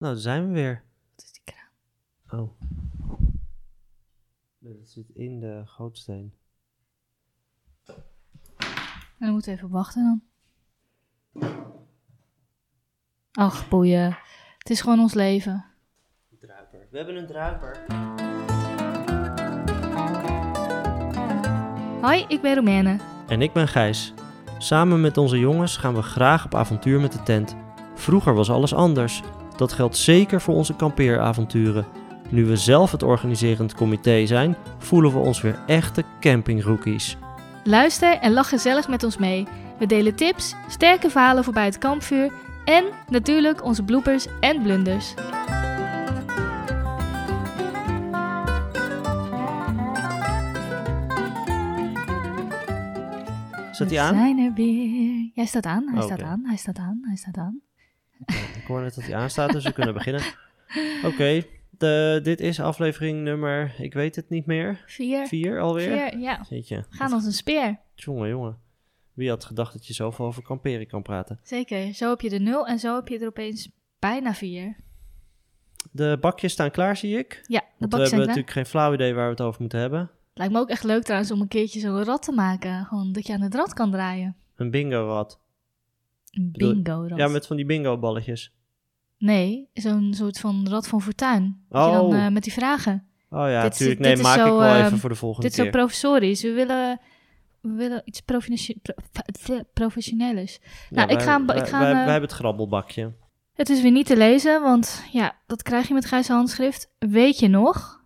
Nou, daar zijn we weer. Wat is die kraan? Oh. Nee, Dat zit in de gootsteen. En dan moeten we even wachten dan. Ach, boeien. Het is gewoon ons leven. Druiper. We hebben een druiper. Hoi, ik ben Romaine. En ik ben Gijs. Samen met onze jongens gaan we graag op avontuur met de tent. Vroeger was alles anders. Dat geldt zeker voor onze kampeeravonturen. Nu we zelf het organiserend comité zijn, voelen we ons weer echte campingrookies. Luister en lach gezellig met ons mee. We delen tips, sterke verhalen voorbij het kampvuur en natuurlijk onze bloopers en blunders. We die aan? zijn er weer. Jij staat aan, hij Oh, staat aan, hij staat aan, hij staat aan. Ik hoor net dat hij aanstaat, dus we kunnen beginnen. Oké, dit is aflevering nummer, ik weet het niet meer, Vier. vier alweer? Vier, ja. Jeetje. Gaan als een speer. Jongen, jongen. Wie had gedacht dat je zoveel over kamperen kan praten? Zeker. Zo heb je de nul en zo heb je er opeens bijna vier. De bakjes staan klaar, zie ik. Ja, de Want we bakjes hebben natuurlijk geen flauw idee waar we het over moeten hebben. Lijkt me ook echt leuk trouwens om een keertje zo'n rad te maken. Gewoon dat je aan het rad kan draaien. Een bingo-rad. Bingo-rad. Ja, met van die bingo-balletjes. Nee, zo'n soort van rad van fortuin. Oh. dan eh, met die vragen. Oh ja, Dit natuurlijk. dit Nee, maak zo, ik wel ehm, even voor de volgende Dit is zo keer. professorisch. We willen, we willen iets professionele- pro- professioneles. Ja, nou, ik wij- ga wij, ik ga wij, eh, hebben het grabbelbakje. Het is weer niet te lezen, want ja, dat krijg je met Gijs handschrift. Weet je nog?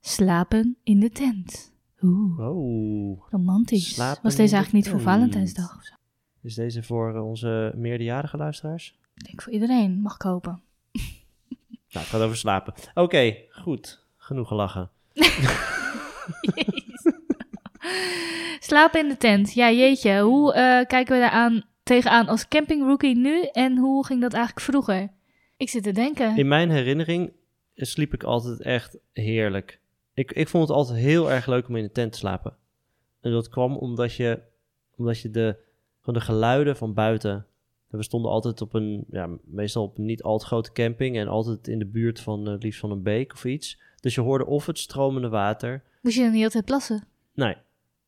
Slapen in de tent. Oeh, Oh. romantisch. Slapen Was deze de eigenlijk niet voor. Valentijnsdag of zo? Is deze voor eh, onze meerderjarige luisteraars? Ik denk voor iedereen, mag ik hopen. Nou, het gaat over slapen. Oké, goed. Genoeg gelachen. Slapen in de tent. Ja, jeetje. Hoe eh, kijken we daar aan, tegenaan als campingrookie nu en hoe ging dat eigenlijk vroeger? Ik zit te denken. In mijn herinnering sliep ik altijd echt heerlijk. Ik, ik vond het altijd heel erg leuk om in de tent te slapen. En dat kwam omdat je, omdat je de, van de geluiden van buiten... We stonden altijd op een, ja, meestal op een niet al te grote camping... en altijd in de buurt van, eh, liefst van een beek of iets. Dus je hoorde of het stromende water... Moest je dan niet altijd plassen? Nee.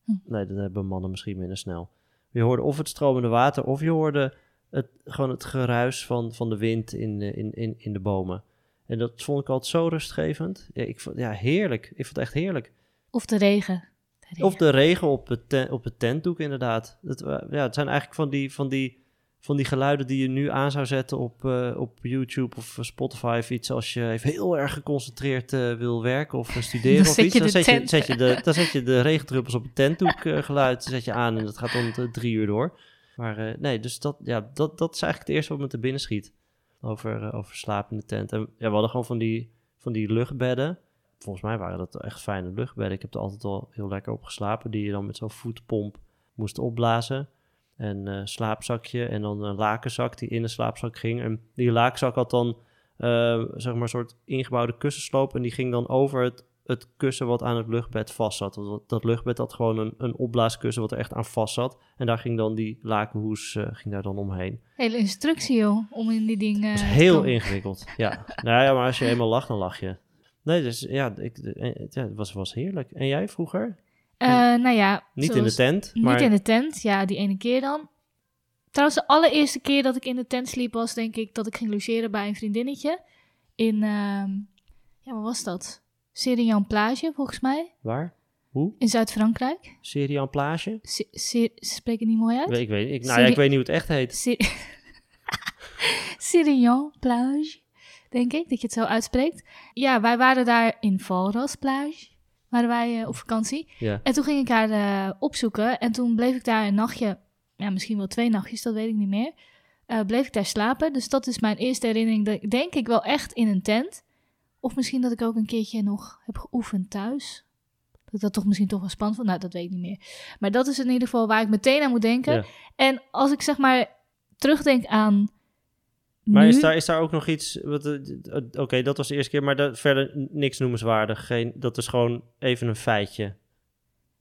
Hm. Nee, dat hebben mannen misschien minder snel. Je hoorde of het stromende water, of je hoorde het, gewoon het geruis van, van de wind in, de- in, in, in de bomen. En dat vond ik altijd zo rustgevend. Ja, ik vond, ja, heerlijk. Ik vond het echt heerlijk. Of de regen? De. Of de regen op het, ten- op het tentdoek, inderdaad. Dat, wa- ja, het zijn eigenlijk van die, van, die, van die geluiden die je nu aan zou zetten op, eh, op YouTube of Spotify of iets. Als je even heel erg geconcentreerd eh, wil werken of eh, studeren Dan of iets. Dan zet je, tent. zet, je de, dan zet je de regendruppels op het tentdoek eh, geluid zet je aan en dat gaat dan eh, drie uur door. Maar eh, nee, dus dat, ja, dat, dat is eigenlijk het eerste wat me te binnen schiet. Over, eh, over slapen in de tent. En ja, we hadden gewoon van die, van die luchtbedden. Volgens mij waren dat echt fijne luchtbedden. Ik heb er altijd al heel lekker op geslapen. Die je dan met zo'n voetpomp moest opblazen. En eh slaapzakje en dan een lakenzak die in de slaapzak ging. En die lakenzak had dan eh, zeg maar een soort ingebouwde kussensloop. En die ging dan over het, het kussen wat aan het luchtbed vast zat. Dat, dat luchtbed had gewoon een, een opblaaskussen wat er echt aan vast zat. En daar ging dan die lakenhoes eh, ging daar dan omheen. Hele instructie, joh, om in die dingen... Dat is te heel ingewikkeld. Ja. nou ja, maar als je eenmaal lacht, dan lach je. Nee, dus ja, ik, ja het was, was heerlijk. En jij vroeger? Eh, nou ja, Niet in de tent, maar... Niet in de tent, ja, die ene keer dan. Trouwens, de allereerste keer dat ik in de tent sliep was denk ik dat ik ging logeren bij een vriendinnetje. In, ehm, ja, wat was dat? Serian Plage, volgens mij. Waar? Hoe? In Zuid-Frankrijk. Serie en plage? Se- se- Spreek het niet mooi uit? Ik, ik weet, ik, nou ja, ik weet niet hoe het echt heet. Se- Serian Plage, denk ik, dat je het zo uitspreekt. Ja, wij waren daar in Valras Plage, waren wij eh, op vakantie. Ja. En toen ging ik haar eh, opzoeken en toen bleef ik daar een nachtje, ja, misschien wel twee nachtjes, dat weet ik niet meer. eh, bleef ik daar slapen. Dus dat is mijn eerste herinnering, dat ik denk ik wel echt in een tent. Of misschien dat ik ook een keertje nog heb geoefend thuis. Dat ik dat toch misschien toch wel spannend vond. Nou, dat weet ik niet meer. Maar dat is in ieder geval waar ik meteen aan moet denken. Ja. En als ik zeg maar terugdenk aan Maar nu... is daar, is daar ook nog iets... Oké, dat was de eerste keer, maar dat, verder niks noemenswaardig. Geen, dat is gewoon even een feitje.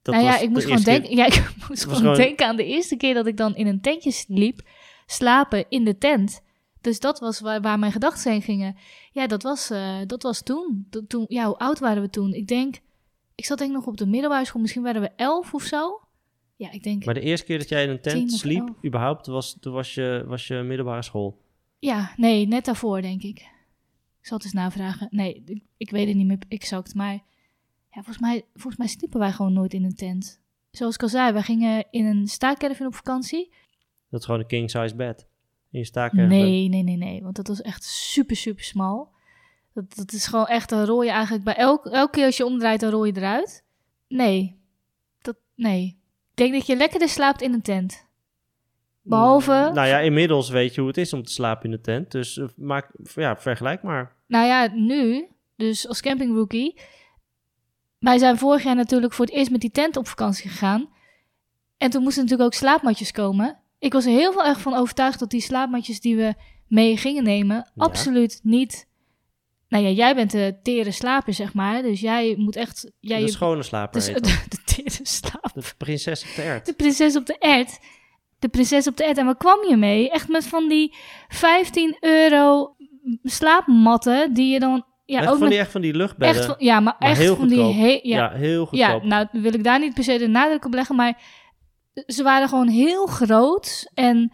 Dat nou ja, ik de moest gewoon, denken, ja, ik moest gewoon, gewoon- denken aan de eerste keer dat ik dan in een tentje sliep, slapen in de tent. Dus dat was waar, waar mijn gedachten heen gingen. Ja, dat was, eh, dat was toen. Dat, toen. Ja, hoe oud waren we toen? Ik denk, ik zat denk ik nog op de middelbare school. Misschien waren we elf of zo. Ja, ik denk, Maar de eerste keer dat jij in een tent sliep, überhaupt, was, toen was je, was je middelbare school. Ja, nee, net daarvoor denk ik. Ik zal het eens navragen. Nee, ik, ik weet het niet meer exact. Maar ja, volgens, mij, volgens mij sliepen wij gewoon nooit in een tent. Zoals ik al zei, wij gingen in een staakerven op vakantie. Dat is gewoon een king-size bed. In je staakerven. Nee, nee, nee, nee. Want dat was echt super, super smal. Dat, dat is gewoon echt een rooi eigenlijk. Bij elk, elke keer als je omdraait, dan rooi je eruit. Nee. Dat, nee. Ik denk dat je lekkerder slaapt in een tent. Behalve... Nou ja, inmiddels weet je hoe het is om te slapen in de tent. Dus eh, maak, ja, vergelijk maar. Nou ja, nu, dus als campingrookie... Wij zijn vorig jaar natuurlijk voor het eerst met die tent op vakantie gegaan. En toen moesten natuurlijk ook slaapmatjes komen. Ik was er heel veel erg van overtuigd dat die slaapmatjes die we mee gingen nemen... absoluut niet... Nou ja, jij bent de tere slaper, zeg maar. Dus jij moet echt... Jij, de schone slaper dus, heet de, de tere slaper. De prinses op de ert. De prinses op de ert. De prinses op de ert. En waar kwam je mee? Echt met van die 15 euro slaapmatten die je dan... Ja, echt, ook van met die, echt van die luchtbedden. echt van, ja, maar, maar echt heel van die... he- ja. ja, heel ja, goedkoop. nou wil ik daar niet per se de nadruk op leggen, maar ze waren gewoon heel groot en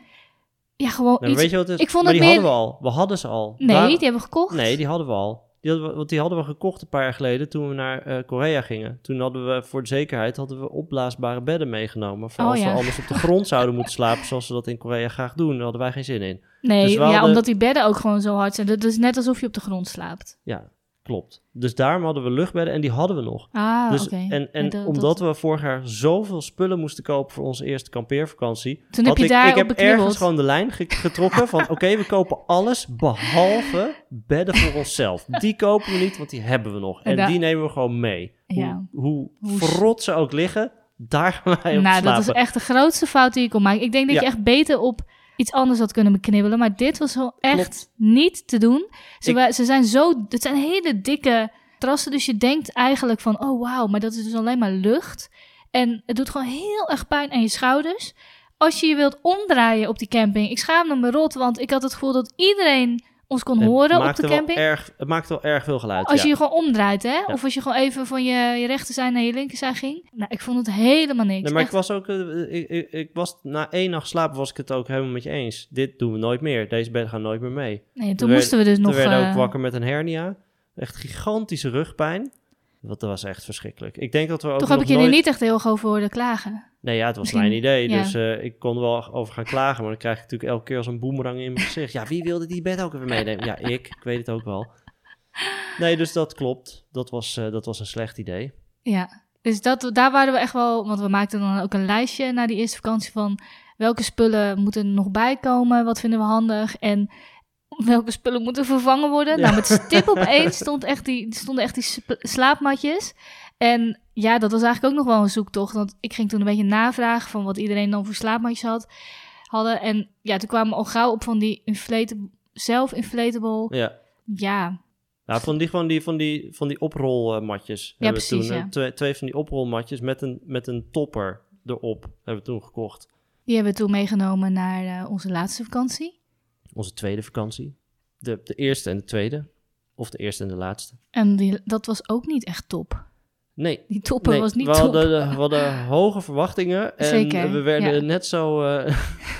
ja, gewoon Nou, iets... weet je wat het is? ik vond maar het die meer- hadden we al. We hadden ze al. Nee, Waar- die hebben we gekocht. Nee, die hadden we al. Die hadden we, want die hadden we gekocht een paar jaar geleden toen we naar eh, Korea gingen. Toen hadden we voor de zekerheid hadden we opblaasbare bedden meegenomen. Voor Oh, als ja. we anders op de grond zouden moeten slapen, zoals ze dat in Korea graag doen. Daar hadden wij geen zin in. Nee, Dus ja, hadden- omdat die bedden ook gewoon zo hard zijn. Dat is net alsof je op de grond slaapt. Ja, klopt. Dus daarom hadden we luchtbedden en die hadden we nog. Ah, dus, oké. En, en dat- omdat dat- we vorig jaar zoveel spullen moesten kopen voor onze eerste kampeervakantie, Toen heb je ik, daar ik heb beknibbeld. ergens gewoon de lijn ge- getrokken van oké, we kopen alles behalve bedden voor onszelf. Die kopen we niet, want die hebben we nog. En die nemen we gewoon mee. Ja. Hoe, hoe, Hoe- verrot ze ook liggen, daar gaan wij op Nou, slapen. dat is echt de grootste fout die je kon maken. Ik denk dat Ja. je echt beter op iets anders had kunnen beknibbelen. Maar dit was wel echt Klopt. niet te doen. Ze, Ik- ze zijn zo... Het zijn hele dikke trassen. Dus je denkt eigenlijk van... Oh, wauw, maar dat is dus alleen maar lucht. En het doet gewoon heel erg pijn aan je schouders. Als je je wilt omdraaien op die camping. Ik schaamde me rot, want ik had het gevoel dat iedereen ons kon Het horen op de wel camping. Erg, het maakte wel erg veel geluid. Als ja. je je gewoon omdraait, hè? Of als je gewoon even van je, je rechterzij naar je linkerzij ging. Nou, ik vond het helemaal niks. Nee, maar ik was ook, eh, ik, ik, ik was na één nacht slapen was ik het ook helemaal met je eens. Dit doen we nooit meer. Deze bedden gaan nooit meer mee. Nee, toen We moesten we dus nog... Toen werden we eh, ook wakker met een hernia. Echt gigantische rugpijn. Dat dat was echt verschrikkelijk. Ik denk dat we ook Toch heb ik nooit... er niet echt heel over horen klagen. Nee, ja, het was Misschien- mijn idee. ja. Dus eh, ik kon er wel over gaan klagen. Maar dan krijg ik natuurlijk elke keer als een boemerang in mijn gezicht. Ja, wie wilde die bed ook even meenemen? Ja, ik. Ik weet het ook wel. Nee, dus dat klopt. Dat was, eh, dat was een slecht idee. Ja, dus dat, daar waren we echt wel... Want we maakten dan ook een lijstje na die eerste vakantie van... welke spullen moeten er nog bij komen? Wat vinden we handig? En welke spullen moeten vervangen worden? Ja. Nou, met stip op één stond echt die, stonden echt die slaapmatjes. En ja, dat was eigenlijk ook nog wel een zoektocht. Want ik ging toen een beetje navragen van wat iedereen dan voor slaapmatjes had, hadden. En ja, toen kwamen we al gauw op van die inflatable, zelf-inflatable. Ja. Ja, Nou, van die, van die, van die, van die oprolmatjes. Ja, hebben we precies, toen, ja. Twee, twee van die oprolmatjes met een, met een topper erop. Hebben we toen gekocht. die hebben we toen meegenomen naar eh, onze laatste vakantie. Onze tweede vakantie. De, de eerste en de tweede. Of de eerste en de laatste. En die, dat was ook niet echt top. Nee, Die topper nee was niet we, top. hadden, we hadden hoge verwachtingen. En Zeker, we werden ja. net zo, eh,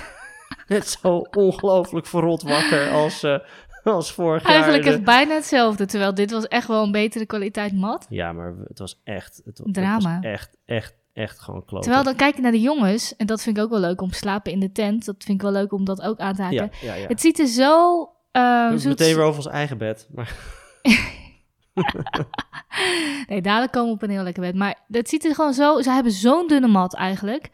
net zo ongelooflijk verrot wakker als, eh, als vorig Eigenlijk jaar. echt bijna hetzelfde. Terwijl dit was echt wel een betere kwaliteit mat. Ja, maar het was echt... Het, Drama. was echt, echt, echt gewoon kloten. Terwijl dan kijk je naar de jongens. En dat vind ik ook wel leuk om te slapen in de tent. Dat vind ik wel leuk om dat ook aan te haken. Ja, ja, ja. Het ziet er zo... eh, We meteen weer over ons eigen bed. Maar Nee, dadelijk komen we op een heel lekker bed. Maar het ziet er gewoon zo... Ze hebben zo'n dunne mat eigenlijk.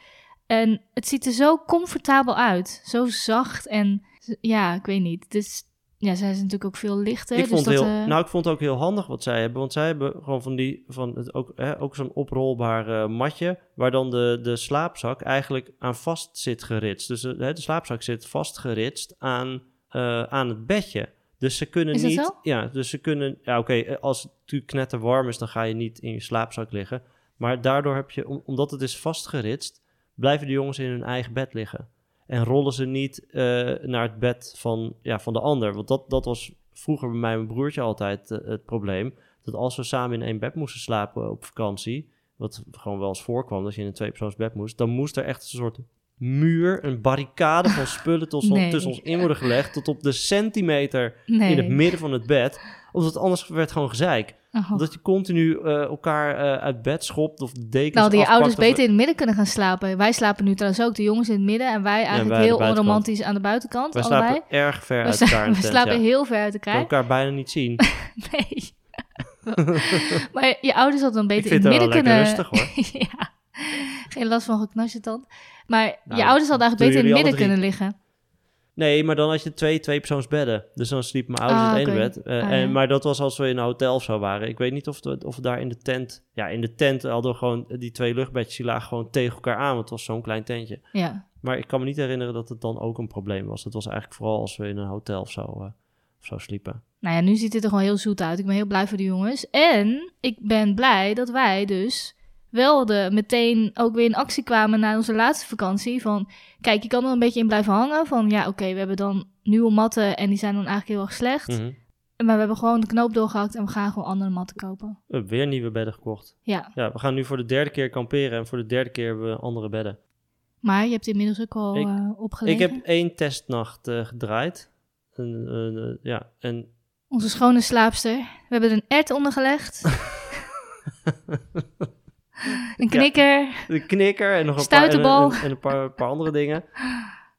En het ziet er zo comfortabel uit. Zo zacht en... Ja, ik weet niet. Dus ja, zij zijn natuurlijk ook veel lichter. ik dus vond, dat, heel, eh, nou, ik vond het ook heel handig wat zij hebben. Want zij hebben gewoon van die, van het ook, hè, ook zo'n oprolbaar matje. Waar dan de, de slaapzak eigenlijk aan vast zit geritst. Dus eh, hè, de slaapzak zit vastgeritst aan, eh, aan het bedje. Dus ze kunnen Is niet. Ja, dus ze kunnen. Ja, oké. als het natuurlijk knetter warm is, dan ga je niet in je slaapzak liggen. Maar daardoor heb je, om- omdat het is vastgeritst, blijven de jongens in hun eigen bed liggen. En rollen ze niet eh, naar het bed van, ja, van de ander. Want dat, dat was vroeger bij mij mijn broertje altijd eh, het probleem. Dat als we samen in één bed moesten slapen op vakantie... wat gewoon wel eens voorkwam, dat je in een tweepersoonsbed moest... dan moest er echt een soort muur, een barricade van spullen tussen, Nee. tussen ons in worden gelegd... tot op de centimeter Nee. in het midden van het bed. Omdat anders werd gewoon gezeik. Oh. Omdat je continu eh, elkaar eh, uit bed schopt of de dekens Nou, je afpakt ouders beter in het midden kunnen gaan slapen. Wij slapen nu trouwens ook, de jongens in het midden. En wij eigenlijk wij heel onromantisch aan de buitenkant, Wij allebei. slapen erg ver We, uit elkaar we tent, slapen ja. heel ver uit Je kan elkaar. elkaar bijna niet zien. Nee. maar je ouders hadden dan beter in vind het midden kunnen... rustig hoor. ja, geen last van geknarse tand. Maar Nou, je ouders hadden eigenlijk beter in het midden kunnen liggen. Nee, maar dan had je twee tweepersoonsbedden. Dus dan sliep mijn ouders Ah, in het ene bed. Eh, Ah, en. Maar dat was als we in een hotel of zo waren. Ik weet niet of, we- of we daar in de tent... Ja, in de tent hadden we gewoon... Die twee luchtbedjes die lagen gewoon tegen elkaar aan. Want het was zo'n klein tentje. Ja. Maar ik kan me niet herinneren dat het dan ook een probleem was. Het was eigenlijk vooral als we in een hotel of zo, eh, of zo sliepen. Nou ja, nu ziet het er gewoon heel zoet uit. Ik ben heel blij voor de jongens. En ik ben blij dat wij dus wel de, meteen ook weer in actie kwamen na onze laatste vakantie. Van, kijk, je kan er een beetje in blijven hangen. Van, ja, oké, we hebben dan nieuwe matten en die zijn dan eigenlijk heel erg slecht. Mhm. Maar we hebben gewoon de knoop doorgehakt en we gaan gewoon andere matten kopen. We hebben weer nieuwe bedden gekocht. Ja, Ja, we gaan nu voor de derde keer kamperen. En voor de derde keer hebben we andere bedden. maar je hebt inmiddels ook al Ik- eh, opgelegen. Ik heb één testnacht eh, gedraaid. En, eh, eh, ja, en Onze schone slaapster. We hebben er een ert onder gelegd. een knikker. de knikker en nog een paar, en, en- en een paar, paar andere dingen.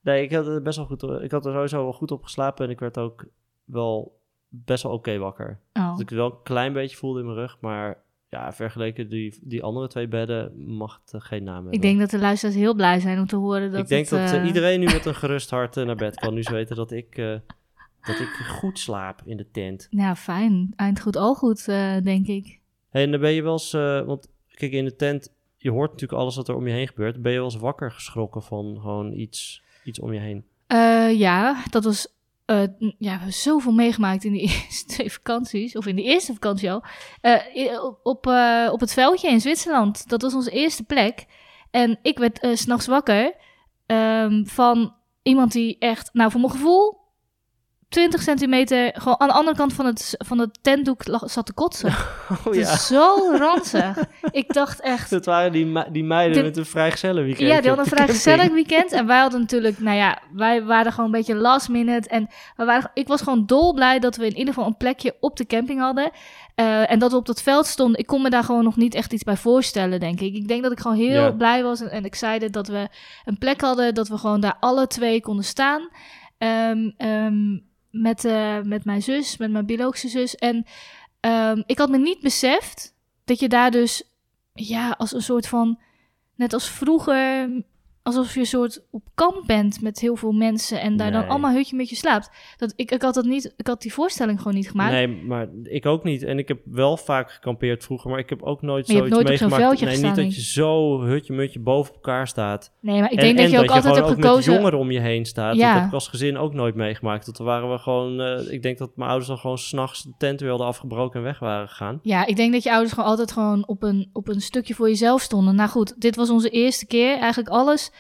Nee, ik had er best wel goed. Ik had er sowieso wel goed op geslapen en ik werd ook wel best wel oké wakker. Oh. Dat ik wel een klein beetje voelde in mijn rug, maar ja, vergeleken die, die andere twee bedden mag het eh, geen naam hebben. Ik denk dat de luisteraars heel blij zijn om te horen dat ik denk het, dat eh, eh, iedereen nu met een gerust hart naar bed kan. Nu ze weten dat ik, dat ik goed slaap in de tent. Nou, fijn. Eind goed, al goed, denk ik. Hey, en dan ben je wel eens, want kijk, in de tent, je hoort natuurlijk alles wat er om je heen gebeurt. Ben je wel eens wakker geschrokken van gewoon iets, iets om je heen? Eh, ja, dat was... eh, ja, we hebben zoveel meegemaakt in die eerste vakanties. Of in de eerste vakantie al. Eh, op, op, het veldje in Zwitserland. Dat was onze eerste plek. En ik werd 's s'nachts wakker ehm, van iemand die echt... Nou, voor mijn gevoel... 20 centimeter gewoon aan de andere kant van het, van het tentdoek lag, zat te kotsen. Oh Het is zo ranzig. Ik dacht echt... Dat waren die, die meiden met een vrijgezellenweekend. Ja, die hadden een vrij gezellig weekend. En wij hadden natuurlijk, nou ja, wij waren gewoon een beetje last minute. En we waren, ik was gewoon dolblij dat we in ieder geval een plekje op de camping hadden. Eh, en dat we op dat veld stonden. Ik kon me daar gewoon nog niet echt iets bij voorstellen, denk ik. Ik denk dat ik gewoon heel Ja. blij was en, en excited dat we een plek hadden. Dat we gewoon daar alle twee konden staan. Ehm, ehm, met, eh, met mijn zus, met mijn biologische zus. En ehm, ik had me niet beseft dat je daar dus, ja, als een soort van, net als vroeger, alsof je een soort op kamp bent met heel veel mensen en daar dan allemaal hutje met je slaapt. Dat, ik, ik had dat niet, ik had die voorstelling gewoon niet gemaakt. Nee, maar ik ook niet. En ik heb wel vaak gekampeerd vroeger, maar ik heb ook nooit je zoiets nooit meegemaakt. nee, gestaan, niet dat je zo hutje-mutje boven elkaar staat. Nee, maar ik en, denk dat en je ook altijd ook met gekozen. jongeren om je heen staat. Ja. Dat heb ik als gezin ook nooit meegemaakt. Dat waren we gewoon... eh, ik denk dat mijn ouders dan gewoon s'nachts de tent weer hadden afgebroken en weg waren gegaan. Ja, ik denk dat je ouders gewoon altijd gewoon op een, op een stukje voor jezelf stonden. Nou goed, dit was onze eerste keer. Eigenlijk alles.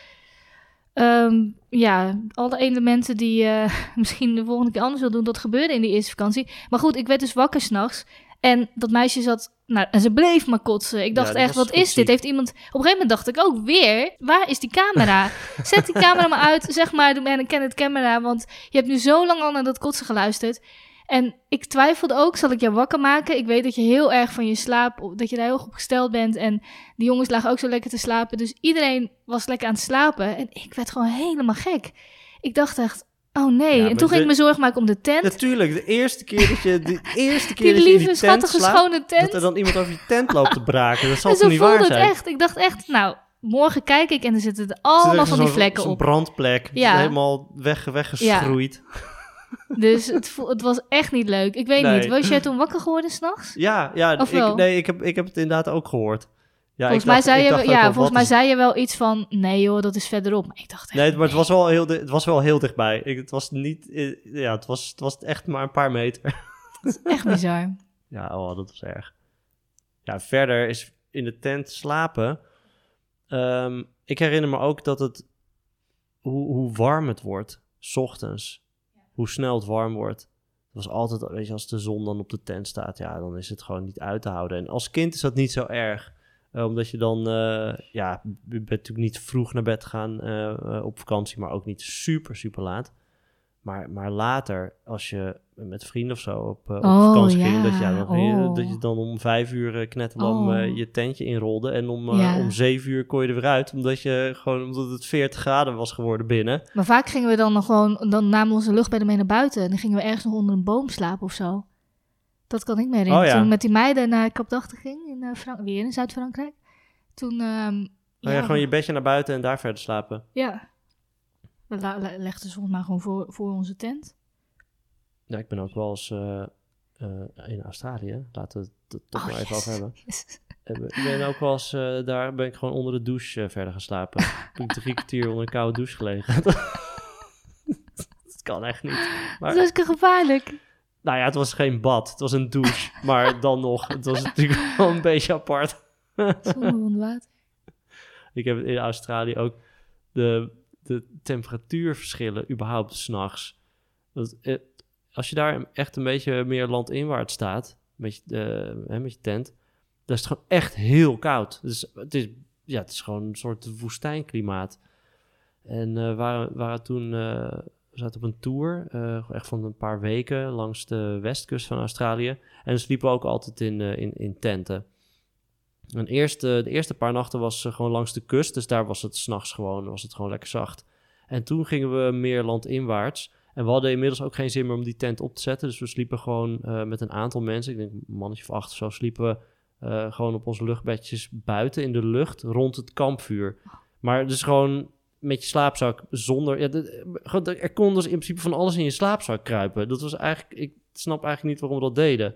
Ehm, ja, alle elementen die eh, misschien de volgende keer anders wil doen, dat gebeurde in die eerste vakantie. Maar goed, ik werd dus wakker s'nachts. En dat meisje zat, nou, en ze bleef maar kotsen. Ik dacht Ja, echt, wat is dit? Heeft iemand, op een gegeven moment dacht ik ook weer, waar is die camera? Zet die camera maar uit, zeg maar, doe mij een Canon camera, want je hebt nu zo lang al naar dat kotsen geluisterd. En ik twijfelde ook, zal ik jou wakker maken? Ik weet dat je heel erg van je slaap, dat je daar heel goed op gesteld bent. En die jongens lagen ook zo lekker te slapen. Dus iedereen was lekker aan het slapen. En ik werd gewoon helemaal gek. Ik dacht echt, oh nee. Ja, en toen ging ik me zorgen maken om de tent. Natuurlijk, de eerste keer dat je, de eerste keer die dat je in die tent schattige, slaapt, schone tent. dat er dan iemand over je tent loopt te braken. Dat zal toch zo niet voelde waar het zijn? echt. Ik dacht echt, nou, morgen kijk ik en er zitten er Zit er allemaal van die vlekken op. brandplek, Ja. helemaal weg, weggeschroeid. Dus het, het was echt niet leuk. Ik weet Nee. niet, was jij toen wakker geworden s'nachts? Ja, ja Of ik, nee, ik heb, ik heb het inderdaad ook gehoord. Ja, volgens mij, dacht- zei je, ja, wel, volgens wat mij is- zei je wel iets van, nee joh, dat is verderop. Maar ik dacht echt, Nee, maar het was wel heel, het was wel heel dichtbij. Ik, het was niet, eh, ja, het was, het was echt maar een paar meter. echt bizar. Ja, oh, dat was erg. Ja, verder is in de tent slapen. Ehm, ik herinner me ook dat het hoe, hoe warm het wordt, 's ochtends. Hoe snel het warm wordt. Het was altijd, weet je, als de zon dan op de tent staat, ja, dan is het gewoon niet uit te houden. En als kind is dat niet zo erg. eh, omdat je dan, eh, ja, je bent natuurlijk niet vroeg naar bed gaan eh, op vakantie, maar ook niet super, super laat. Maar, maar later, als je met vrienden of zo op, eh, op Oh, vakantie ging, dat, ja. ja, je, Oh. dat je dan om vijf uur uh, knetterlam Oh. eh, je tentje inrolde. En om, eh, Ja. om zeven uur kon je er weer uit, omdat, je gewoon, omdat het 40 graden was geworden binnen. Maar vaak gingen we dan nog gewoon, dan namen we onze luchtbedden mee naar buiten. En dan gingen we ergens nog onder een boom slapen of zo. Dat kan ik me herinneren. Toen ik met die meiden naar Kapdachten ging, in, eh, Frank- weer in Zuid-Frankrijk. Toen, Oh ja, gewoon je bedje naar buiten en daar verder slapen. Ja. We legden ze mij gewoon voor, voor onze tent. Ja, ik ben ook wel eens eh, eh, in Australië. Laten we het toch Oh, maar even yes. over hebben. Yes. Ik ben ook wel eens, eh, daar ben ik gewoon onder de douche verder geslapen. Toen ik drie kwartier onder een koude douche gelegen. dat kan echt niet. Maar, Dat is gevaarlijk. nou ja, het was geen bad. Het was een douche. maar dan nog, het was natuurlijk wel een beetje apart. Zonder water. Ik heb in Australië ook de, de temperatuurverschillen überhaupt s'nachts. Eh, Als je daar echt een beetje meer landinwaarts staat, met je, eh, met je tent, dan is het gewoon echt heel koud. Het is, ja, het is gewoon een soort woestijnklimaat. En we waren, toen, we zaten op een tour, echt van een paar weken langs de westkust van Australië. En we sliepen ook altijd in, in tenten. En eerst, eh, de eerste paar nachten was eh, gewoon langs de kust, dus daar was het s'nachts gewoon, was het gewoon lekker zacht. En toen gingen we meer landinwaarts. En we hadden inmiddels ook geen zin meer om die tent op te zetten. Dus we sliepen gewoon eh, met een aantal mensen, ik denk een mannetje of acht of zo, sliepen we eh, gewoon op onze luchtbedjes buiten in de lucht rond het kampvuur. Maar dus gewoon met je slaapzak zonder... Er kon dus in principe van alles in je slaapzak kruipen. Dat was eigenlijk... Ik snap eigenlijk niet waarom we dat deden.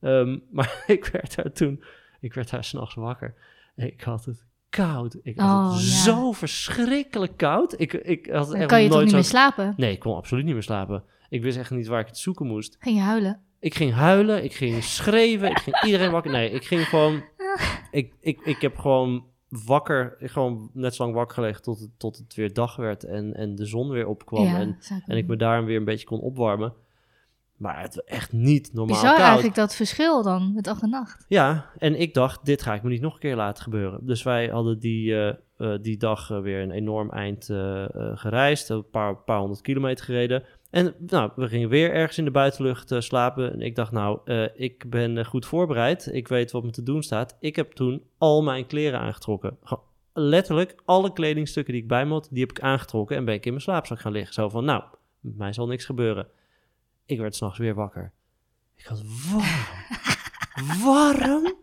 Ehm, maar ik werd daar toen... Ik werd daar s'nachts wakker. En ik had het koud. Ik had Oh, het ja. zo verschrikkelijk koud. Ik, ik had Dan echt kan je toch nooit niet zo... meer slapen? Nee, ik kon absoluut niet meer slapen. Ik wist echt niet waar ik het zoeken moest. Ging je huilen? Ik ging huilen, ik ging schreeuwen, ik ging iedereen wakker. Nee, ik ging gewoon... Ik, ik, ik heb gewoon wakker, gewoon net zo lang wakker gelegen tot het, tot het weer dag werd en, en de zon weer opkwam. ja, En, en ik me daarom weer een beetje kon opwarmen. Maar het was echt niet normaal Bizar koud. eigenlijk dat verschil dan met dag en nacht. Ja, en ik dacht, dit ga ik me niet nog een keer laten gebeuren. Dus wij hadden die, eh, eh, die dag eh, weer een enorm eind gereisd. Een paar, paar honderd kilometer gereden. En nou, we gingen weer ergens in de buitenlucht slapen. En ik dacht, nou, ik ben goed voorbereid. Ik weet wat me te doen staat. Ik heb toen al mijn kleren aangetrokken. Gewoon letterlijk alle kledingstukken die ik bij me had, die heb ik aangetrokken. En ben ik in mijn slaapzak gaan liggen. Zo van, nou, mij zal niks gebeuren. Ik werd s'nachts weer wakker. Ik had warm. warm?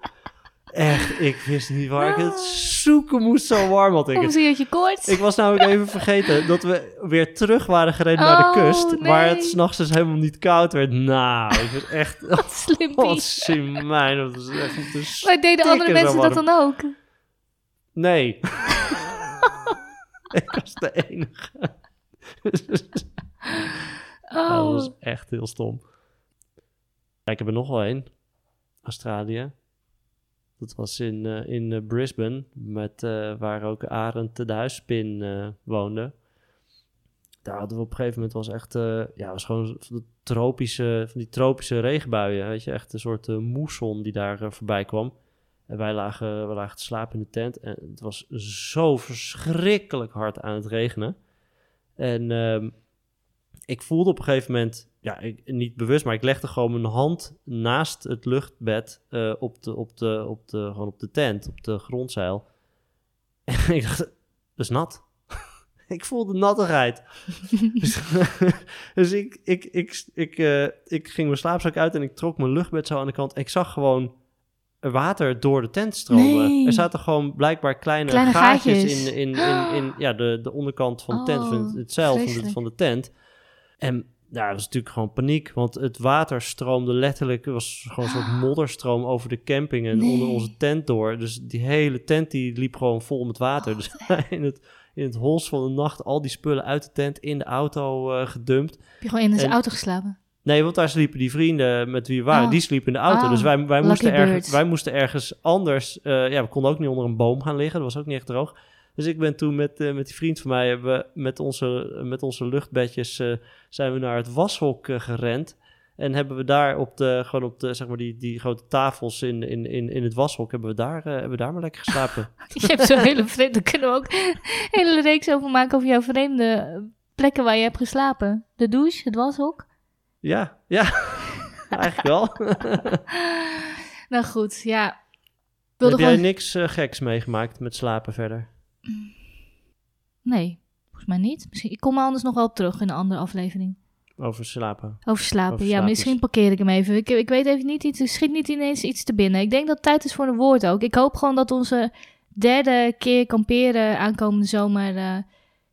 Echt, ik wist niet waar ik het zoeken moest. Zo warm had ik Of het. had je koorts? Ik was namelijk even vergeten dat we weer terug waren gereden naar de Oh, kust. Waar het nee. s'nachts dus helemaal niet koud werd. Nou, ik was echt... Wat slim, Wat simijn. Dat was echt om te Maar deden andere mensen dat dan ook? Nee. ik was de enige. Ja, dat Oh, was echt heel stom. Ja, ik heb er nog wel één. Australië. Dat was in, eh, in eh, Brisbane, met, eh, waar ook Arend de huispin woonde. Daar hadden we op een gegeven moment, was echt, ja, was gewoon van, de tropische, van die tropische regenbuien. Weet je, echt een soort moesson die daar voorbij kwam. En wij lagen, we lagen te slapen in de tent. En het was zo verschrikkelijk hard aan het regenen. En ehm, ik voelde op een gegeven moment, ja, ik, niet bewust, maar ik legde gewoon mijn hand naast het luchtbed eh, op, de, op, de, op, de, gewoon op de tent, op de grondzeil. En ik dacht, dat is nat. ik voelde nattigheid. dus dus ik, ik, ik, ik, eh, ik ging mijn slaapzak uit en ik trok mijn luchtbed zo aan de kant. Ik zag gewoon water door de tent stromen. Nee. Er zaten gewoon blijkbaar kleine, Kleine gaatjes, gaatjes. in, in, in, in ja, de, de onderkant van de tent, van het, Oh, het zeil van de, vreselijk. van de tent. En ja, dat was natuurlijk gewoon paniek, want het water stroomde letterlijk, er was gewoon een soort modderstroom over de camping en Nee. onder onze tent door. Dus die hele tent die liep gewoon vol met water. Oh, dus in het, in het hols van de nacht al die spullen uit de tent in de auto eh, gedumpt. heb je gewoon in de En- auto geslapen? Nee, want daar sliepen die vrienden met wie we waren, Oh. die sliepen in de auto. Oh, dus wij, wij, moesten ergens, wij moesten ergens anders... eh, ja, we konden ook niet onder een boom gaan liggen. Dat was ook niet echt droog. Dus ik ben toen met, eh, met die vriend van mij, hebben met onze, met onze luchtbedjes, eh, zijn we naar het washok eh, gerend. En hebben we daar op de, gewoon op de, zeg maar, die, die grote tafels in, in, in, in het washok, hebben we daar, hebben we daar maar lekker geslapen. Je hebt zo'n hele vreemde... Daar kunnen we ook een hele reeks over maken over jouw vreemde plekken waar je hebt geslapen. De douche, het washok. ja, ja, eigenlijk wel. Nou goed, ja. Heb jij niks geks meegemaakt met slapen verder? Nee, volgens mij niet. Misschien... Ik kom er anders nog wel op terug in een andere aflevering. Over slapen. Over slapen. Ja, misschien parkeer ik hem even. Ik, ik weet even niet iets. Er schiet niet ineens iets te binnen. Ik denk dat het tijd is voor een woord ook. Ik hoop gewoon dat onze derde keer kamperen aankomende zomer. eh,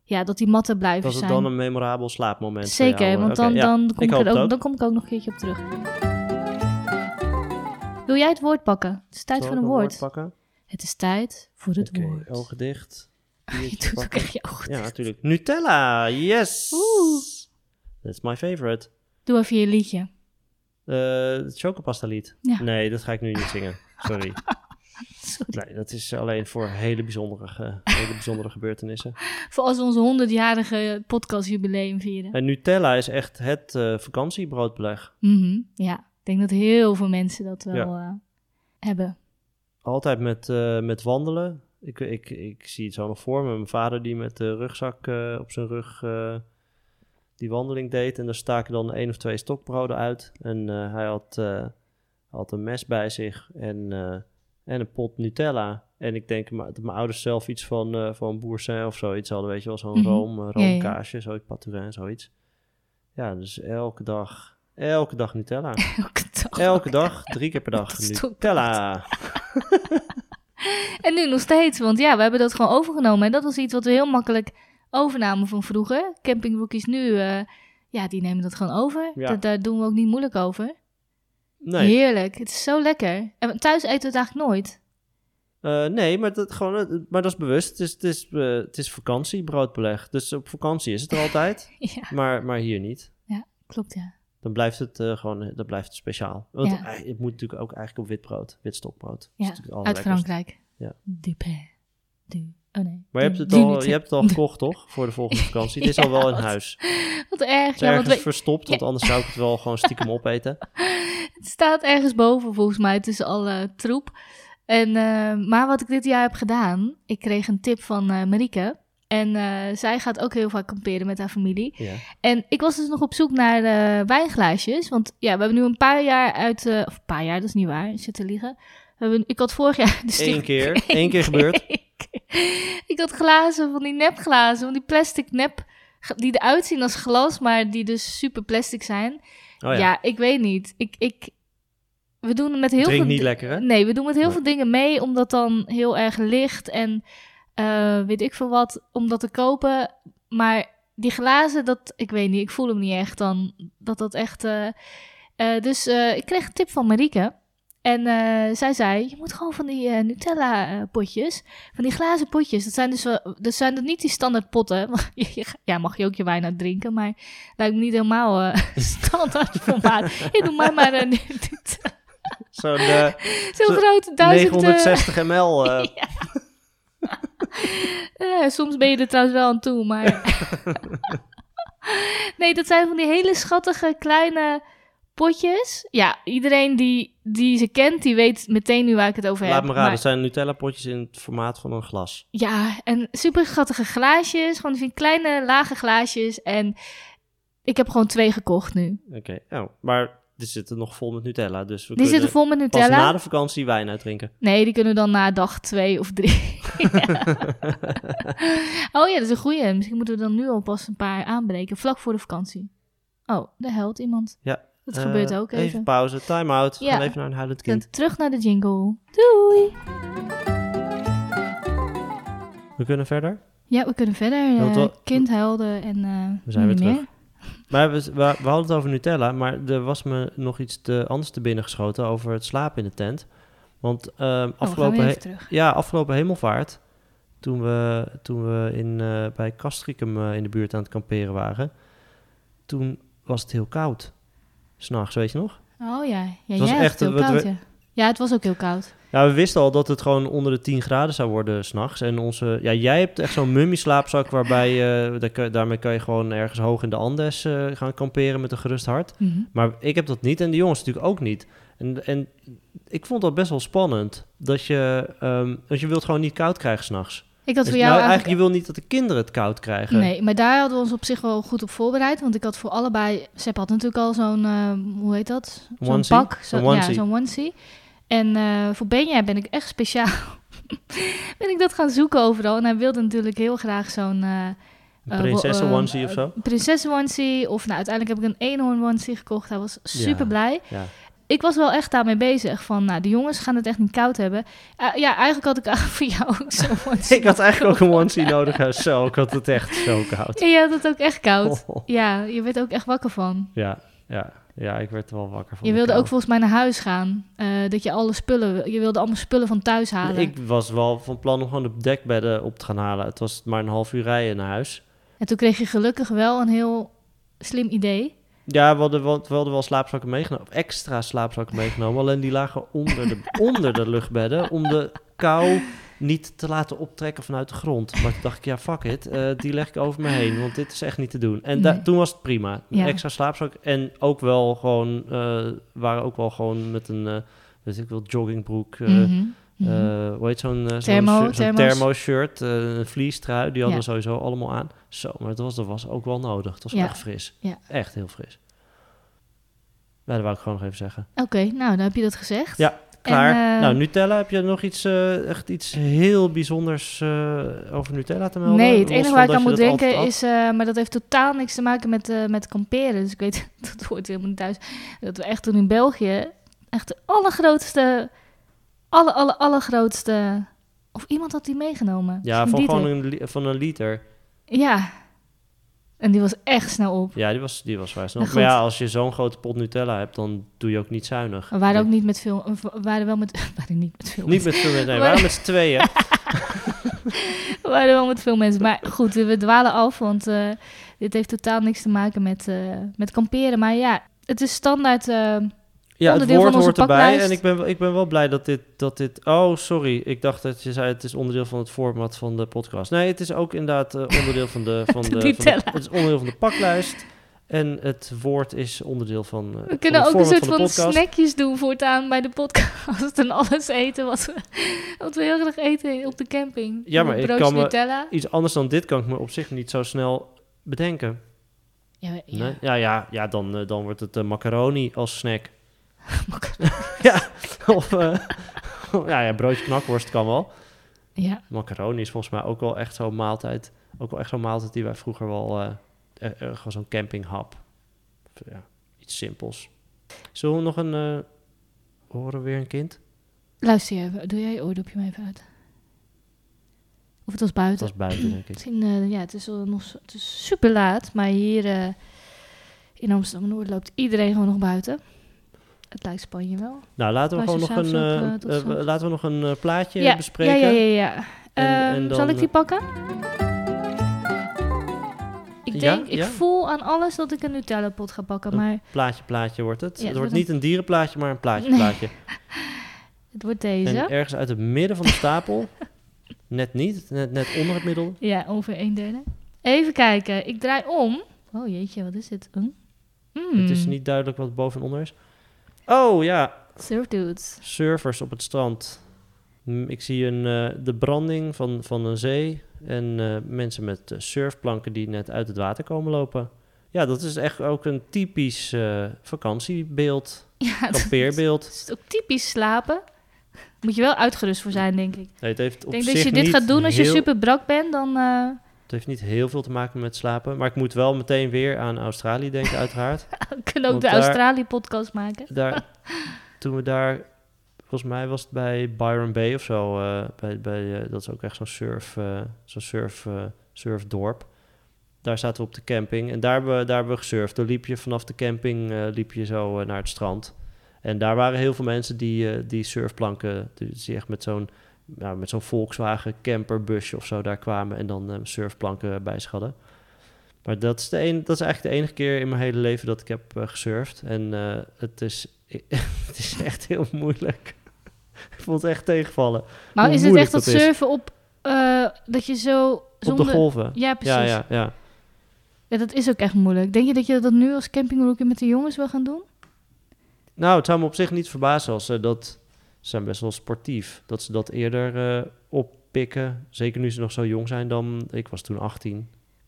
ja, dat die matten blijven Was het zijn. dan een memorabel slaapmoment? voor Zeker, want dan, ja. dan, kom ik er het ook, ook. dan kom ik ook nog een keertje op terug. Wil jij het woord pakken? Het is tijd Zal voor ik een woord. pakken? Het is tijd voor het Oké, woord. ogen dicht. Je doet ook echt je ogen Ja, natuurlijk. Nutella, yes! Oeh. That's my favorite. Doe even je liedje. Eh, het chocopasta lied. Ja. Nee, dat ga ik nu niet zingen. Sorry. Sorry. Nee, dat is alleen voor hele bijzondere, hele bijzondere gebeurtenissen. Voor als we onze 100-jarige podcastjubileum vieren. En Nutella is echt het eh, vakantiebroodbeleg. Mhm, Ja, ik denk dat heel veel mensen dat wel Ja. eh, hebben. Altijd met, eh, met wandelen. Ik, ik, ik zie het zo nog voor me. Mijn vader die met de rugzak eh, op zijn rug eh, die wandeling deed. En daar staken dan één of twee stokbroden uit. En hij had, had een mes bij zich en, en een pot Nutella. En ik denk dat mijn ouders zelf iets van, van boursin of zoiets hadden. Weet je wel, zo'n Mhm. room, eh, Ja, ja. roomkaasje, zoiets, paturin, zoiets. Ja, dus elke dag, elke dag Nutella. Elke dag. Elke dag, drie keer per dag Nutella. En nu nog steeds, want ja, we hebben dat gewoon overgenomen. En dat was iets wat we heel makkelijk overnamen van vroeger. Campingrookies nu, eh, ja, die nemen dat gewoon over. Ja. Dat, daar doen we ook niet moeilijk over. Nee, Heerlijk, het is zo lekker. En thuis eten we het eigenlijk nooit. Eh, nee, maar dat, gewoon, eh, maar dat is bewust. Het is, het is, het is vakantie, broodbeleg. Dus op vakantie is het er altijd, ja, maar, maar hier niet. klopt ja. Dan blijft het eh, gewoon eh, dan blijft het speciaal. Want Ja. eh, het moet natuurlijk ook eigenlijk op wit brood, wit stokbrood. Dat is Ja, het Uit. Frankrijk. Ja. Du pain. Du... Oh nee. Maar je hebt, het al, je hebt het al gekocht, toch? Voor de volgende vakantie. Het is al wel in huis. Het Wat erg. is Ja, want ergens we- verstopt, want anders zou ik het wel gewoon stiekem opeten. Het staat ergens boven volgens mij tussen alle troep. En, eh, maar wat ik dit jaar heb gedaan, ik kreeg een tip van eh Marieke. En eh, zij gaat ook heel vaak kamperen met haar familie. Ja. En ik was dus nog op zoek naar eh, wijnglaasjes. Want ja, we hebben nu een paar jaar uit... eh, of een paar jaar, dat is niet waar. Ik zit te liegen. We hebben, ik had vorig jaar... Dus Eén keer, één keer gebeurd. ik had glazen, van die nepglazen, van die plastic nep... Die eruit zien als glas, maar die dus super plastic zijn. Oh ja, Ja, ik weet niet. Ik, ik, we doen met heel drink veel... niet lekker, hè? Nee, we doen met heel Nee. veel dingen mee, omdat dan heel erg licht en eh, weet ik veel wat, om dat te kopen. Maar die glazen, dat, ik weet niet, ik voel hem niet echt dan, dat dat echt... eh, eh, dus ik kreeg een tip van Marieke. En zij zei, je moet gewoon van die Nutella-potjes, van die glazen potjes, dat zijn dus wel, dat zijn dat niet die standaard potten. ja, mag je ook je wijn uit drinken, maar lijkt me niet helemaal standaard formaat. Doe mij maar een Zo'n Zo- grote duizend... eh, 960 ml. Ja. Eh, soms ben je er trouwens wel aan toe, maar... nee, dat zijn van die hele schattige kleine potjes. Ja, iedereen die, die ze kent, die weet meteen nu waar ik het over Laat heb. me raden, Maar- zijn Nutella-potjes in het formaat van een glas. ja, en super schattige glaasjes. Gewoon die kleine, lage glaasjes. En ik heb gewoon twee gekocht nu. Oké, oh, maar die zitten nog vol met Nutella, dus we Die zitten vol met pas Nutella. na de vakantie wijn uitdrinken. Nee, die kunnen dan na dag twee of drie. oh ja, dat is een goeie. Misschien moeten we dan nu alvast een paar aanbreken, vlak voor de vakantie. Oh, daar huilt iemand. Ja, Dat Eh, gebeurt ook even. Even pauze, time-out. We Ja. gaan even naar een huilend kind. Dan terug naar de jingle. Doei! We kunnen verder. Ja, we kunnen verder. eh, wel- kind huilde en eh We zijn weer meer. Maar we, we, we hadden het over Nutella, maar er was me nog iets te, anders te binnen geschoten over het slapen in de tent. Want Oh, gaan afgelopen, he- even terug. ja, afgelopen hemelvaart, toen we, toen we in, eh, bij Castricum eh, in de buurt aan het kamperen waren, toen was het heel koud. S'nachts, weet je nog? Oh ja, ja was jij echt, heel koud, we- ja. Ja, het was ook heel koud. Ja, we wisten al dat het gewoon onder de 10 graden zou worden s'nachts. En onze, ja, jij hebt echt zo'n mummy-slaapzak waarbij daar kun- daarmee kan je gewoon ergens hoog in de Andes eh, gaan kamperen met een gerust hart. Mhm. Maar ik heb dat niet en de jongens natuurlijk ook niet. En, en ik vond dat best wel spannend. Dat je, ehm want je wilt gewoon niet koud krijgen s'nachts. Ik had Dus voor jou nou, eigenlijk... je wil niet dat de kinderen het koud krijgen. Nee, maar daar hadden we ons op zich wel goed op voorbereid. Want ik had voor allebei... Sepp had natuurlijk al zo'n... eh, hoe heet dat? Zo'n pak. Zo. Ja, zo'n onesie. En eh, voor Benja ben ik echt speciaal... ben ik dat gaan zoeken overal. En hij wilde natuurlijk heel graag zo'n... eh, Een eh, prinsessen eh, onesie of zo. prinsessen onesie. Of nou, uiteindelijk heb ik een eenhoorn onesie gekocht. Hij was super blij. Ja. Ik was wel echt daarmee bezig. Van, nou, de jongens gaan het echt niet koud hebben. Eh, ja, eigenlijk had ik voor jou ook zo'n onesie. Ik had eigenlijk ook een onesie nodig. Zo, ik had het echt zo koud. En je had het ook echt koud. Oh. Ja, je werd ook echt wakker van. Ja, ja, ja, ik werd er wel wakker van. Je de wilde ook volgens mij naar huis gaan. Eh, dat je alle spullen... Je wilde allemaal spullen van thuis halen. Ik was wel van plan om gewoon de dekbedden op te gaan halen. Het was maar een half uur rijden naar huis. En toen kreeg je gelukkig wel een heel slim idee. Ja, we hadden wel, we hadden wel slaapzakken meegenomen. Of extra slaapzakken meegenomen. Alleen die lagen onder de, onder de luchtbedden. Om de kou niet te laten optrekken vanuit de grond. Maar toen dacht ik, ja, fuck it. eh, die leg ik over me heen. Want dit is echt niet te doen. En Nee. toen was het prima. Ja. extra slaapzak. En ook wel gewoon... eh waren ook wel gewoon met een... eh weet ik wel, joggingbroek... mhm. eh, hoe heet zo'n zo'n Thermo- shirt- zo'n thermos. thermo-shirt, een vliestrui, die hadden Ja. we sowieso allemaal aan. Zo, maar dat was, dat was ook wel nodig. Het was Ja. echt fris. Ja. Echt heel fris. Ja, dat wou ik gewoon nog even zeggen. Oké, nou, dan heb je dat gezegd. Ja, Klaar. En, eh, nou, Nutella, heb je nog iets, eh, echt iets heel bijzonders eh, over Nutella te melden? Nee, het enige waar ik aan moet denken is... maar dat heeft totaal niks te maken met, met kamperen. Dus ik weet, dat hoort helemaal niet thuis. Dat we echt toen in België... Echt de allergrootste... Alle, alle, allergrootste... Of iemand had die meegenomen. Ja, van gewoon een, van een liter. Ja. En die was echt snel op. Ja, die was, die was vrij snel. Nou, maar ja, als je zo'n grote pot Nutella hebt, dan doe je ook niet zuinig. We waren ook niet met veel... We waren wel met... We waren niet met veel Niet met veel mensen, nee, we waren met z'n tweeën. We waren wel met veel mensen. Maar goed, we dwalen af, want eh, dit heeft totaal niks te maken met, eh, met kamperen. Maar ja, het is standaard... eh, Ja, het woord hoort erbij. En ik ben, ik ben wel blij dat dit, dat dit... Oh, sorry. Ik dacht dat je zei het is onderdeel van het format van de podcast. Nee, het is ook inderdaad eh, onderdeel van de... Van de, van de, Nutella. het is onderdeel van de paklijst. En het woord is onderdeel van, eh, we van kunnen ook een soort van snackjes doen voortaan bij de podcast. En alles eten wat we, wat we heel graag eten op de camping. Ja, maar ik kan me-. Iets anders dan dit kan ik me op zich niet zo snel bedenken. Ja, ja. Nee? Ja, ja, ja dan, eh, dan wordt het macaroni als snack. ja, of... eh, ja, ja, broodje knakworst kan wel. ja. Macaroni is volgens mij ook wel echt zo'n maaltijd. Ook wel echt zo'n maaltijd die wij vroeger wel... eh, gewoon zo'n campinghap. Ja, iets simpels. Zullen we nog een... horen we weer een kind? Luister je even. Doe jij je oordopje maar even uit. Of het was Het buiten. was buiten, denk ik. Misschien, ja, het is, nog, het is super laat, maar hier in Amsterdam-Noord loopt iedereen gewoon nog buiten. Het lijkt Spanje wel. Nou, laten we gewoon nog een, eh, eh, laten we nog een eh, plaatje ja, bespreken. Ja, ja, ja. ja. En- Ehm, en dan, zal ik die pakken? Ik Ja, denk, ik voel aan alles dat ik een Nutella-pot ga pakken, Een maar Plaatje, plaatje wordt het. Ja, het het wordt wordt niet een dierenplaatje, maar een plaatje, Nee. plaatje. het wordt deze. En ergens uit het midden van de stapel, net niet, net, net onder het middel. Ja, ongeveer een derde. Even kijken, ik draai om. Oh jeetje, wat is dit? Hm? Mm. Het is niet duidelijk wat boven en onder is. Oh ja, Surf dudes. surfers op het strand. Ik zie een, eh, de branding van, van een zee en eh, mensen met eh, surfplanken die net uit het water komen lopen. Ja, dat is echt ook een typisch vakantiebeeld, Ja, het kampeerbeeld. is ook typisch slapen. Moet je wel uitgerust voor zijn, denk ik. Nee, het heeft op Ik denk zich dat je dit niet gaat doen als je heel- super brak bent, dan... Het heeft niet heel veel te maken met slapen. Maar ik moet wel meteen weer aan Australië denken, uiteraard. kunnen ook de Australië-podcast maken. daar, toen we daar, volgens mij was het bij Byron Bay of zo. eh, bij, bij, eh, dat is ook echt zo'n surf, eh, zo'n surf, surfdorp. Daar zaten we op de camping en daar hebben we, daar hebben we gesurfd. Dan liep je vanaf de camping liep je zo naar het strand. En daar waren heel veel mensen die, die surfplanken, die, die echt met zo'n nou, met zo'n Volkswagen camperbusje of zo daar kwamen en dan eh, surfplanken bij zich hadden. Maar dat is, de een, dat is eigenlijk de enige keer in mijn hele leven dat ik heb eh, gesurfd. En eh, het, is, het is echt heel moeilijk. vond het echt tegenvallen. Maar is het echt dat surfen op... dat je zo Op zonder... de golven. Ja, precies. Ja, Ja, ja, ja. dat is ook echt moeilijk. Denk je dat je dat nu als campingrookie met de jongens wil gaan doen? Nou, het zou me op zich niet verbazen als ze dat... Ze zijn best wel sportief. Dat ze dat eerder eh, oppikken. Zeker nu ze nog zo jong zijn dan... Ik was toen 18.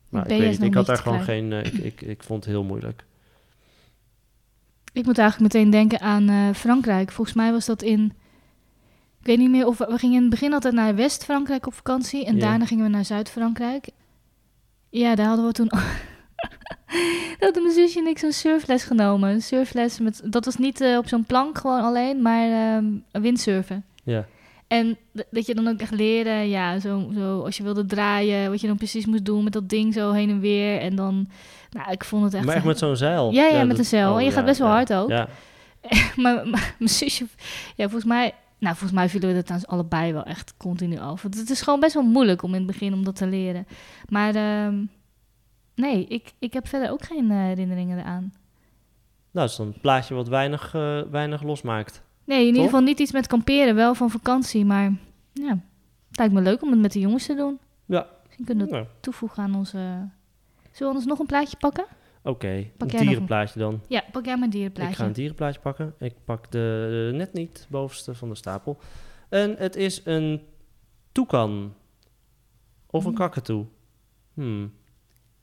Maar ik weet juist niet, ik had daar gewoon geen... eh, ik, ik, ik vond het heel moeilijk. Ik moet eigenlijk meteen denken aan eh, Frankrijk. Volgens mij was dat in... Ik weet niet meer of... We, we gingen in het begin altijd naar West-Frankrijk op vakantie. En daarna gingen we naar Zuid-Frankrijk. Ja, daar hadden we toen... Hadden mijn zusje en ik zo'n surfles genomen. Een surfles met... Dat was niet eh, op zo'n plank gewoon alleen, maar ehm, windsurfen. Ja. En dat je dan ook echt leren, ja, zo, zo als je wilde draaien, wat je dan precies moest doen met dat ding zo heen en weer. En dan, nou, ik vond het echt... maar echt met zo'n zeil? Ja, ja, met dat- een zeil. oh, en je gaat best wel ja. hard ook. Ja, maar, maar mijn zusje, ja, volgens mij, nou, volgens mij vielen we dat trouwens allebei wel echt continu af. Want het is gewoon best wel moeilijk om in het begin om dat te leren. Maar ehm, nee, ik, ik heb verder ook geen eh, herinneringen eraan. nou, dat is dan een plaatje wat weinig, eh, weinig losmaakt. Nee, in ieder geval niet iets met kamperen, wel van vakantie, maar ja, het lijkt me leuk om het met de jongens te doen. Ja. Misschien kunnen we dat Nou, toevoegen aan onze... Zullen we anders nog een plaatje pakken? Oké, een dierenplaatje dan. Ja, pak jij mijn dierenplaatje. Ik ga een dierenplaatje pakken. Ik pak de, de net niet bovenste van de stapel. En het is een toekan. Of een Hmm. kakatoe. Hmm.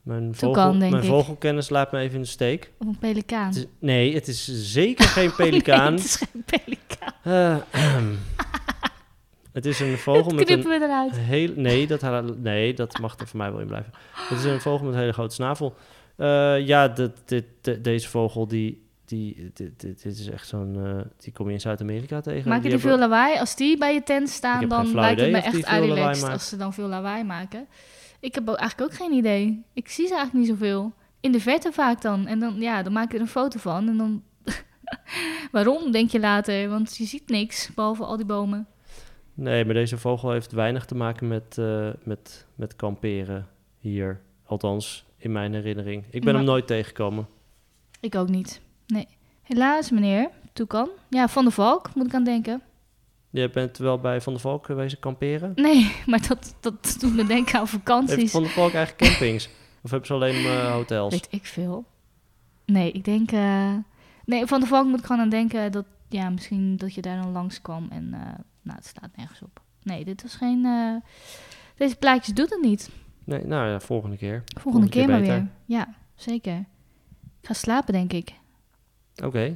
Mijn, vogel, mijn vogelkennis laat me even in de steek. Of een pelikaan. Het is, nee, het is zeker geen Oh, pelikaan. nee, het is geen pelikaan. Eh, ahem. het is een vogel met knippen een we eruit. heel... Nee dat, nee, dat mag er voor mij wel in blijven. Het is een vogel met een hele grote snavel. Eh, ja, dit, dit, de- deze vogel, die, die, dit, dit, dit is echt zo'n... eh, die kom je in Zuid-Amerika tegen. Maken die, hebben- veel lawaai? Als die bij je tent staan, dan lijkt het me die echt relaxed maken. als ze dan veel lawaai maken. Ik heb eigenlijk ook geen idee. Ik zie ze eigenlijk niet zoveel. In de verte vaak dan. En dan, ja, dan maak ik er een foto van. En dan... Waarom, denk je later? Want je ziet niks, behalve al die bomen. Nee, maar deze vogel heeft weinig te maken met, eh, met, met kamperen hier. Althans, in mijn herinnering. Ik ben Maar- hem nooit tegengekomen. Ik ook niet. Nee. Helaas, meneer. Toekan. Ja, Van de Valk, moet ik aan denken. Je bent wel bij Van der Valk geweest kamperen? Nee, maar dat, dat doet me denken aan Heeft vakanties. Van der Valk eigenlijk campings? of hebben ze alleen eh, hotels? Weet ik veel. Nee, ik denk... eh, Nee, Van de Valk moet ik gewoon aan denken dat... Ja, misschien dat je daar dan langskwam en... eh, nou, het staat nergens op. Nee, dit was geen... Deze plaatjes doet het niet. Nee, nou ja, volgende keer. Volgende, keer, maar weer. Ja, zeker. Ik ga slapen, denk ik. Oké.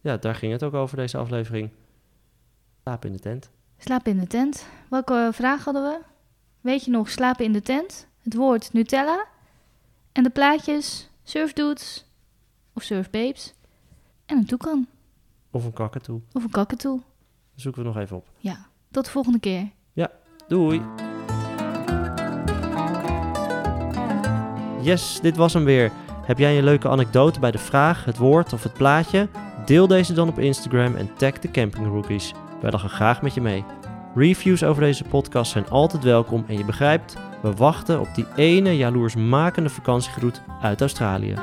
Ja, daar ging het ook over deze aflevering. Slapen in de tent. Slapen in de tent. Welke eh, vraag hadden we? Weet je nog, slapen in de tent? Het woord Nutella. En de plaatjes surfdudes of surfbabes. En een toekan Of een kakatoe. of een kakatoe. Zoeken we nog even op. Ja, tot de volgende keer. Doei! Yes, dit was hem weer. Heb jij een leuke anekdote bij de vraag, het woord of het plaatje? Deel deze dan op Instagram en tag de Camping Rookies. Wij lachen graag met je mee. Reviews over deze podcast zijn altijd welkom en je begrijpt, we wachten op die ene jaloersmakende vakantiegroet uit Australië.